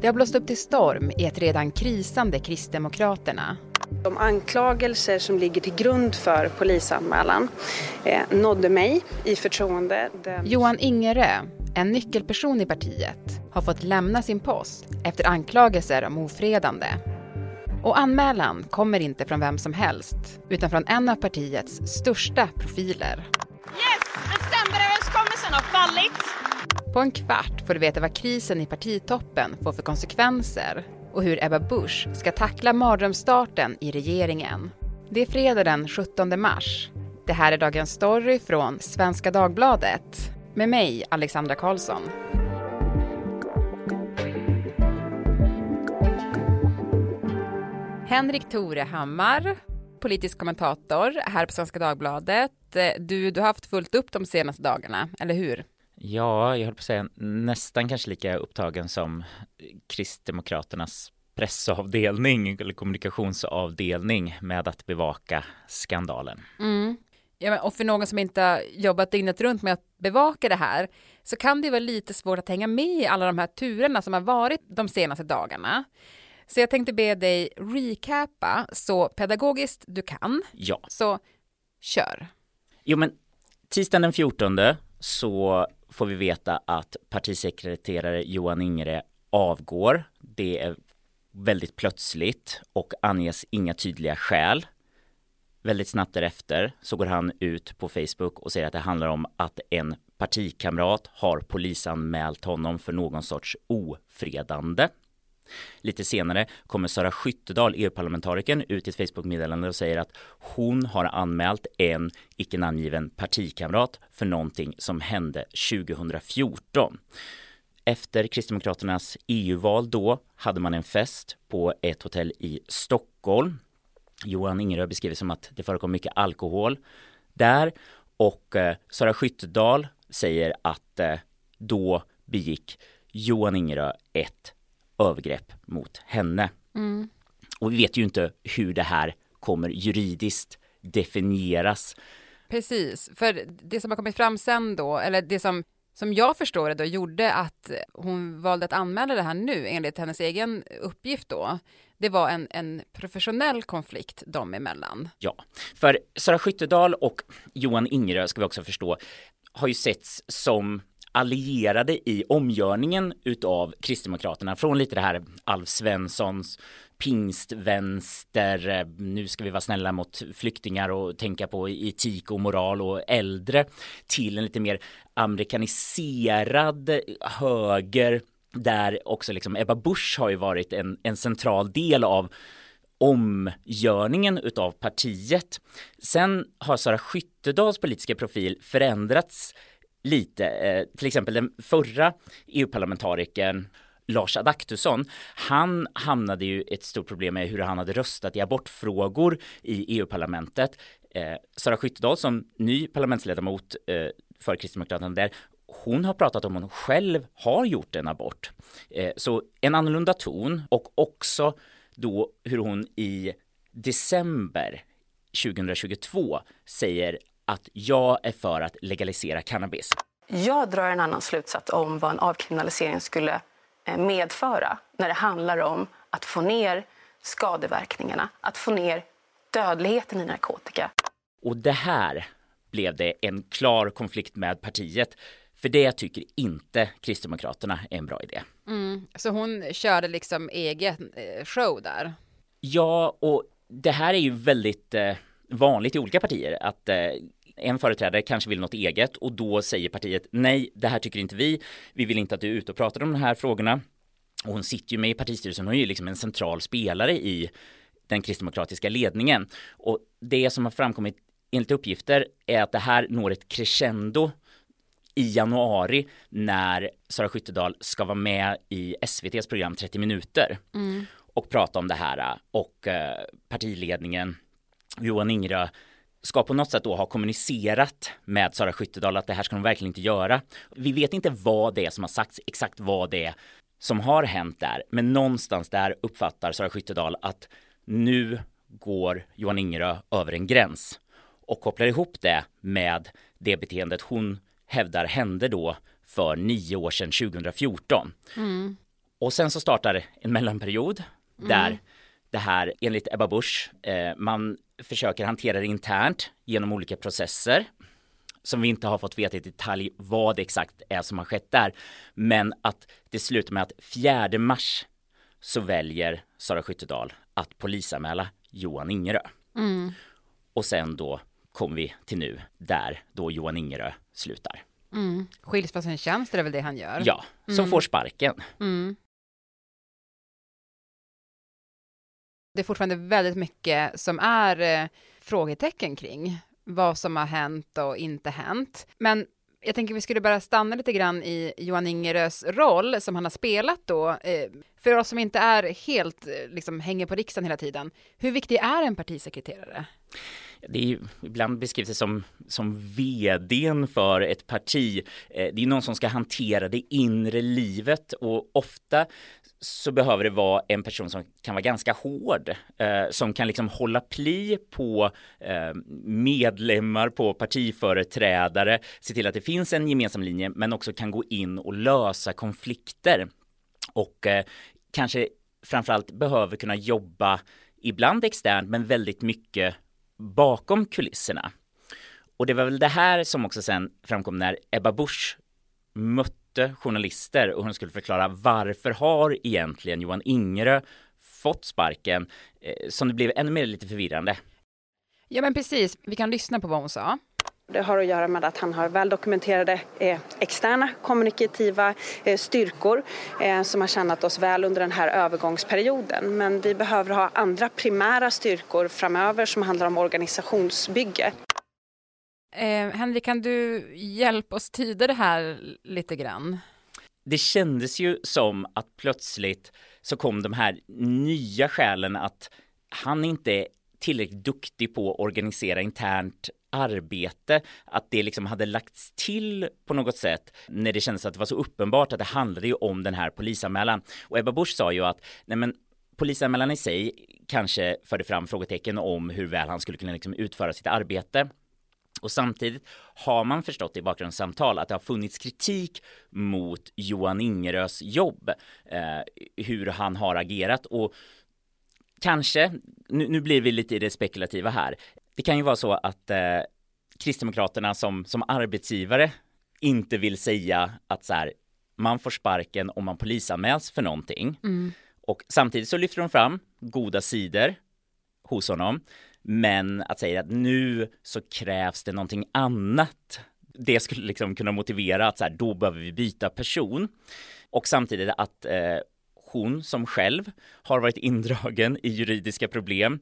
Det har blåst upp till storm i ett redan krisande Kristdemokraterna. De anklagelser som ligger till grund för polisanmälan eh, nådde mig i förtroende. Den... Johan Ingerö, en nyckelperson i partiet, har fått lämna sin post efter anklagelser om ofredande. Och anmälan kommer inte från vem som helst, utan från en av partiets största profiler. Yes! Decemberöverenskommelsen har fallit! På en kvart får du veta vad krisen i partitoppen får för konsekvenser och hur Ebba Busch ska tackla mardrömsstarten i regeringen. Det är fredag den 17 mars. Det här är Dagens Story från Svenska Dagbladet med mig, Alexandra Karlsson. Henrik Torehammar, politisk kommentator här på Svenska Dagbladet. Du, du har haft fullt upp de senaste dagarna, eller hur? Ja, jag höll på att säga nästan kanske lika upptagen som Kristdemokraternas pressavdelning eller kommunikationsavdelning med att bevaka skandalen. Mm. Ja, och för någon som inte har jobbat dygnet runt med att bevaka det här så kan det vara lite svårt att hänga med i alla de här turerna som har varit de senaste dagarna. Så jag tänkte be dig recapa så pedagogiskt du kan. Ja. Så kör. Jo, men tisdagen den 14 så får vi veta att partisekreterare Johan Ingre avgår. Det är väldigt plötsligt och anges inga tydliga skäl. Väldigt snabbt därefter så går han ut på Facebook och säger att det handlar om att en partikamrat har polisanmält honom för någon sorts ofredande. Lite senare kommer Sara Skyttedal, EU-parlamentarikern, ut i ett Facebook-meddelande och säger att hon har anmält en icke namngiven partikamrat för någonting som hände 2014. Efter Kristdemokraternas EU-val då hade man en fest på ett hotell i Stockholm. Johan Ingerö beskriver som att det förekom mycket alkohol där och eh, Sara Skyttedal säger att eh, då begick Johan Ingerö ett övergrepp mot henne. Mm. Och vi vet ju inte hur det här kommer juridiskt definieras. Precis, för det som har kommit fram sen då, eller det som som jag förstår det då gjorde att hon valde att anmäla det här nu enligt hennes egen uppgift då. Det var en, en professionell konflikt dem emellan. Ja, för Sara Skyttedal och Johan Ingerö ska vi också förstå har ju setts som allierade i omgörningen utav Kristdemokraterna från lite det här Alf Svenssons pingstvänster, eh, nu ska vi vara snälla mot flyktingar och tänka på etik och moral och äldre till en lite mer amerikaniserad höger där också liksom Ebba Busch har ju varit en, en central del av omgörningen utav partiet. Sen har Sara Skyttedals politiska profil förändrats lite. Eh, till exempel den förra EU-parlamentarikern Lars Adaktusson, han hamnade ju ett stort problem med hur han hade röstat i abortfrågor i EU-parlamentet. Eh, Sara Skyttedal som ny parlamentsledamot eh, för Kristdemokraterna där, hon har pratat om hon själv har gjort en abort. Eh, så en annorlunda ton och också då hur hon i december 2022 säger att jag är för att legalisera cannabis. Jag drar en annan slutsats om vad en avkriminalisering skulle eh, medföra när det handlar om att få ner skadeverkningarna, att få ner dödligheten i narkotika. Och det här blev det en klar konflikt med partiet. För det tycker inte Kristdemokraterna är en bra idé. Mm, så hon körde liksom egen eh, show där? Ja, och det här är ju väldigt eh, vanligt i olika partier att eh, en företrädare kanske vill något eget och då säger partiet nej, det här tycker inte vi. Vi vill inte att du är ute och pratar om de här frågorna. Och hon sitter ju med i partistyrelsen och är ju liksom en central spelare i den kristdemokratiska ledningen. Och det som har framkommit enligt uppgifter är att det här når ett crescendo i januari när Sara Skyttedal ska vara med i SVTs program 30 minuter mm. och prata om det här och eh, partiledningen Johan Ingrö ska på något sätt då ha kommunicerat med Sara Skyttedal att det här ska de verkligen inte göra. Vi vet inte vad det är som har sagts, exakt vad det är som har hänt där, men någonstans där uppfattar Sara Skyttedal att nu går Johan Ingerö över en gräns och kopplar ihop det med det beteendet hon hävdar hände då för nio år sedan 2014. Mm. Och sen så startar en mellanperiod där det här enligt Ebba Busch, eh, man försöker hantera det internt genom olika processer som vi inte har fått veta i detalj vad det exakt är som har skett där. Men att det slutar med att 4 mars så väljer Sara Skyttedal att polisanmäla Johan Ingerö. Mm. Och sen då kommer vi till nu där då Johan Ingerö slutar. Mm. Skiljs från sin tjänst är det väl det han gör? Ja, som får sparken. Mm. Det är fortfarande väldigt mycket som är eh, frågetecken kring vad som har hänt och inte hänt. Men jag tänker vi skulle bara stanna lite grann i Johan Ingerös roll som han har spelat då. Eh, för oss som inte är helt, eh, liksom hänger på riksdagen hela tiden. Hur viktig är en partisekreterare? Det är ju, ibland beskrivs det som, som vdn för ett parti. Eh, det är någon som ska hantera det inre livet och ofta så behöver det vara en person som kan vara ganska hård, eh, som kan liksom hålla pli på eh, medlemmar, på partiföreträdare, se till att det finns en gemensam linje, men också kan gå in och lösa konflikter. Och eh, kanske framförallt behöver kunna jobba, ibland externt, men väldigt mycket bakom kulisserna. Och det var väl det här som också sen framkom när Ebba Busch mötte journalister och hon skulle förklara varför har egentligen Johan Ingerö fått sparken eh, som det blev ännu mer lite förvirrande. Ja men precis, vi kan lyssna på vad hon sa. Det har att göra med att han har väl dokumenterade eh, externa kommunikativa eh, styrkor eh, som har tjänat oss väl under den här övergångsperioden. Men vi behöver ha andra primära styrkor framöver som handlar om organisationsbygge. Eh, Henrik, kan du hjälpa oss tyda det här lite grann? Det kändes ju som att plötsligt så kom de här nya skälen att han inte är tillräckligt duktig på att organisera internt arbete, att det liksom hade lagts till på något sätt när det kändes att det var så uppenbart att det handlade ju om den här polisanmälan. Och Ebba Busch sa ju att nej men polisanmälan i sig kanske förde fram frågetecken om hur väl han skulle kunna liksom utföra sitt arbete. Och samtidigt har man förstått i bakgrundssamtal att det har funnits kritik mot Johan Ingerös jobb, eh, hur han har agerat och kanske, nu, nu blir vi lite i det spekulativa här, det kan ju vara så att eh, Kristdemokraterna som, som arbetsgivare inte vill säga att så här, man får sparken om man polisanmäls för någonting. Och samtidigt så lyfter de fram goda sidor hos honom. Men att säga att nu så krävs det någonting annat. Det skulle liksom kunna motivera att så här, då behöver vi byta person. Och samtidigt att eh, hon som själv har varit indragen i juridiska problem.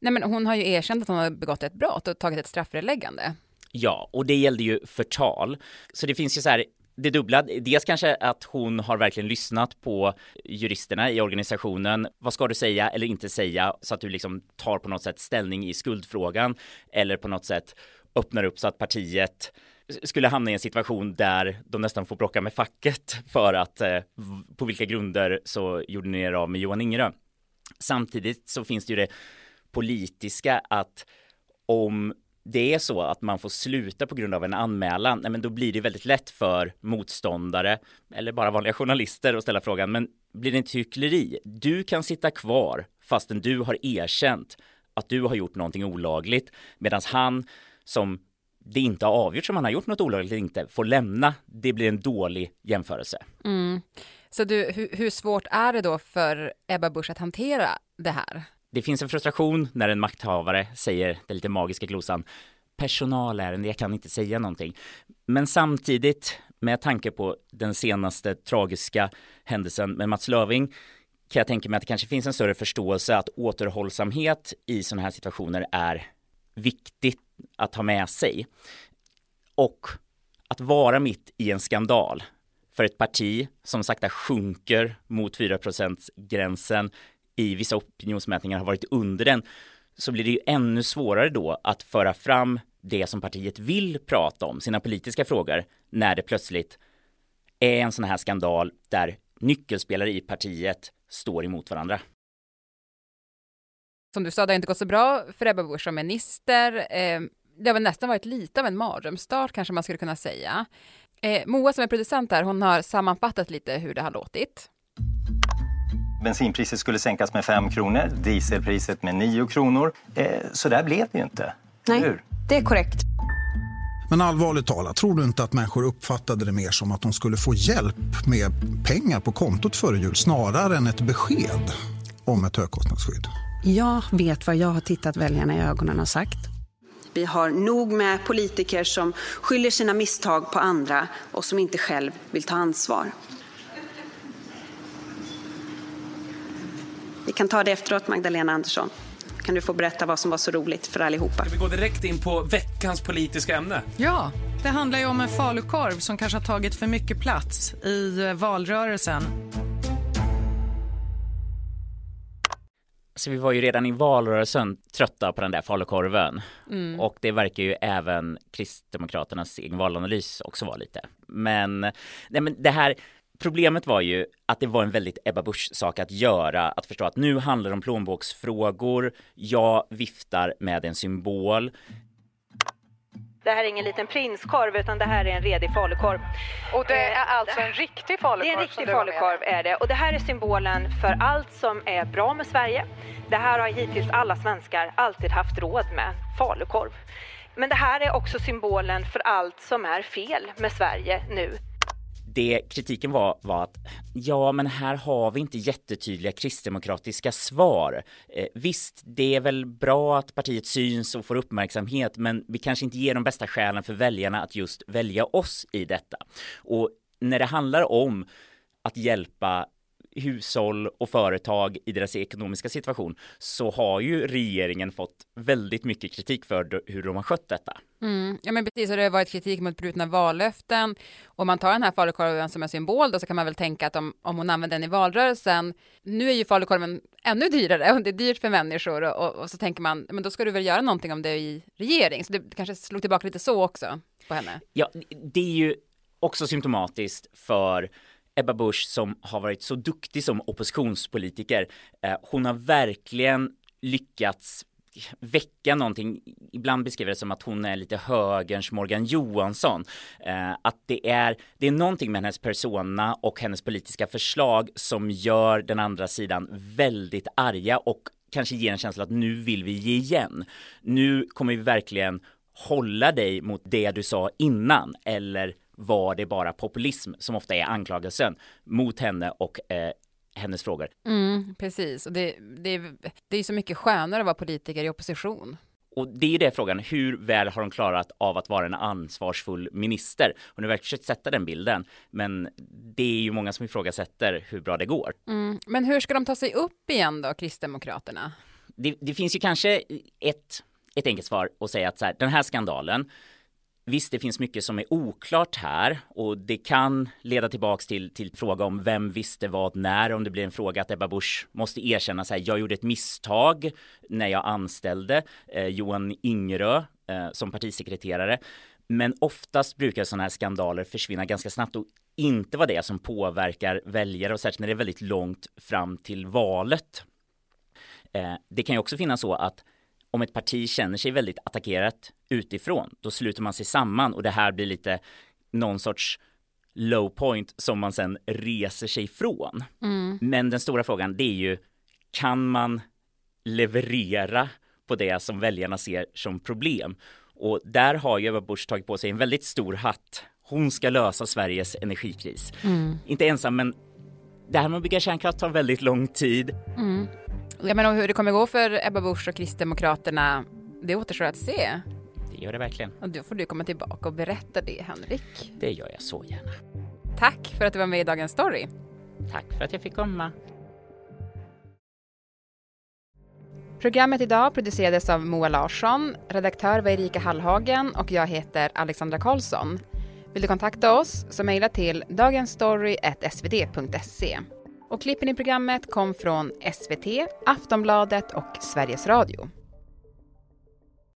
Nej men hon har ju erkänt att hon har begått ett brott och tagit ett strafföreläggande. Ja, och det gällde ju förtal. Så det finns ju så här det dubbla, dels kanske att hon har verkligen lyssnat på juristerna i organisationen. Vad ska du säga eller inte säga så att du liksom tar på något sätt ställning i skuldfrågan eller på något sätt öppnar upp så att partiet skulle hamna i en situation där de nästan får bråka med facket för att eh, på vilka grunder så gjorde ni er av med Johan Ingerö. Samtidigt så finns det ju det politiska att om det är så att man får sluta på grund av en anmälan, nej men då blir det väldigt lätt för motståndare eller bara vanliga journalister att ställa frågan, men blir det inte hyckleri? Du kan sitta kvar fastän du har erkänt att du har gjort någonting olagligt, medan han som det inte har avgjorts om han har gjort något olagligt eller inte får lämna. Det blir en dålig jämförelse. Mm. Så du, hur, hur svårt är det då för Ebba Busch att hantera det här? Det finns en frustration när en makthavare säger den lite magiska glosan personalärende, jag kan inte säga någonting. Men samtidigt, med tanke på den senaste tragiska händelsen med Mats Löving, kan jag tänka mig att det kanske finns en större förståelse att återhållsamhet i sådana här situationer är viktigt att ha med sig. Och att vara mitt i en skandal för ett parti som sakta sjunker mot 4 gränsen i vissa opinionsmätningar har varit under den så blir det ju ännu svårare då att föra fram det som partiet vill prata om, sina politiska frågor, när det plötsligt är en sån här skandal där nyckelspelare i partiet står emot varandra. Som du sa, det har inte gått så bra för Ebba Busch som minister. Eh, det har väl nästan varit lite av en mardrömsstart kanske man skulle kunna säga. Eh, Moa som är producent där, hon har sammanfattat lite hur det har låtit. Bensinpriset skulle sänkas med 5 kronor, dieselpriset med 9 kronor. Eh, så där blev det ju inte. Nej, Hur? det är korrekt. Men allvarligt talat, tror du inte att människor uppfattade det mer som att de skulle få hjälp med pengar på kontot före jul snarare än ett besked om ett högkostnadsskydd? Jag vet vad jag har tittat väljarna i ögonen och sagt. Vi har nog med politiker som skyller sina misstag på andra och som inte själv vill ta ansvar. Vi kan ta det efteråt, Magdalena Andersson. Kan du få berätta vad som var så roligt för allihopa? Vi går direkt in på veckans politiska ämne. Ja, det handlar ju om en falukorv som kanske har tagit för mycket plats i eh, valrörelsen. Så vi var ju redan i valrörelsen trötta på den där falukorven. Mm. Och det verkar ju även Kristdemokraternas egen valanalys också vara lite. Men, nej men det här, problemet var ju att det var en väldigt Ebba Busch-sak att göra, att förstå att nu handlar det om plånboksfrågor, jag viftar med en symbol. Det här är ingen liten prinskorv utan det här är en redig falukorv. Och det Eh, är alltså en riktig falukorv? Det är en riktig falukorv är det. Och det här är symbolen för allt som är bra med Sverige. Det här har hittills alla svenskar alltid haft råd med, falukorv. Men det här är också symbolen för allt som är fel med Sverige nu. Det kritiken var, var att ja, men här har vi inte jättetydliga kristdemokratiska svar. Eh, visst, det är väl bra att partiet syns och får uppmärksamhet, men vi kanske inte ger de bästa skälen för väljarna att just välja oss i detta. Och när det handlar om att hjälpa hushåll och företag i deras ekonomiska situation så har ju regeringen fått väldigt mycket kritik för hur de har skött detta. Mm. Ja men precis, och det har varit kritik mot brutna vallöften. Om man tar den här falukorven som en symbol då så kan man väl tänka att om, om hon använder den i valrörelsen, nu är ju falukorven ännu dyrare och det är dyrt för människor och, och, och så tänker man, men då ska du väl göra någonting om det i regering. Så det kanske slog tillbaka lite så också på henne. Ja, det är ju också symptomatiskt för Ebba Busch som har varit så duktig som oppositionspolitiker. Eh, hon har verkligen lyckats väcka någonting, ibland beskriver det som att hon är lite högerns Morgan Johansson. Eh, att det är, det är någonting med hennes persona och hennes politiska förslag som gör den andra sidan väldigt arga och kanske ger en känsla att nu vill vi ge igen. Nu kommer vi verkligen hålla dig mot det du sa innan eller var det bara populism som ofta är anklagelsen mot henne och eh, hennes frågor. Mm, precis, och det, det, det är så mycket skönare att vara politiker i opposition. Och det är ju det frågan, hur väl har de klarat av att vara en ansvarsfull minister? Hon har verkligen försökt sätta den bilden, men det är ju många som ifrågasätter hur bra det går. Mm. Men hur ska de ta sig upp igen då, Kristdemokraterna? Det, det finns ju kanske ett, ett enkelt svar att säga att så här, den här skandalen, Visst, det finns mycket som är oklart här och det kan leda tillbaks till, till fråga om vem visste vad när, om det blir en fråga att Ebba Busch måste erkänna sig. Jag gjorde ett misstag när jag anställde eh, Johan Ingerö eh, som partisekreterare. Men oftast brukar sådana här skandaler försvinna ganska snabbt och inte vara det som påverkar väljare och särskilt när det är väldigt långt fram till valet. Eh, det kan ju också finnas så att om ett parti känner sig väldigt attackerat utifrån, då sluter man sig samman och det här blir lite någon sorts low point som man sen reser sig från. Mm. Men den stora frågan det är ju, kan man leverera på det som väljarna ser som problem? Och där har ju Ebba Busch tagit på sig en väldigt stor hatt. Hon ska lösa Sveriges energikris. Mm. Inte ensam, men det här med att bygga kärnkraft tar väldigt lång tid. Mm. Jag menar hur det kommer gå för Ebba Busch och Kristdemokraterna, det återstår att se. Det gör det verkligen. Och då får du komma tillbaka och berätta det, Henrik. Det gör jag så gärna. Tack för att du var med i Dagens Story. Tack för att jag fick komma. Programmet idag producerades av Moa Larsson, redaktör var Erika Hallhagen och jag heter Alexandra Karlsson. Vill du kontakta oss så mejla till dagensstory.svd.se. Och klippen i programmet kom från SVT, Aftonbladet och Sveriges Radio.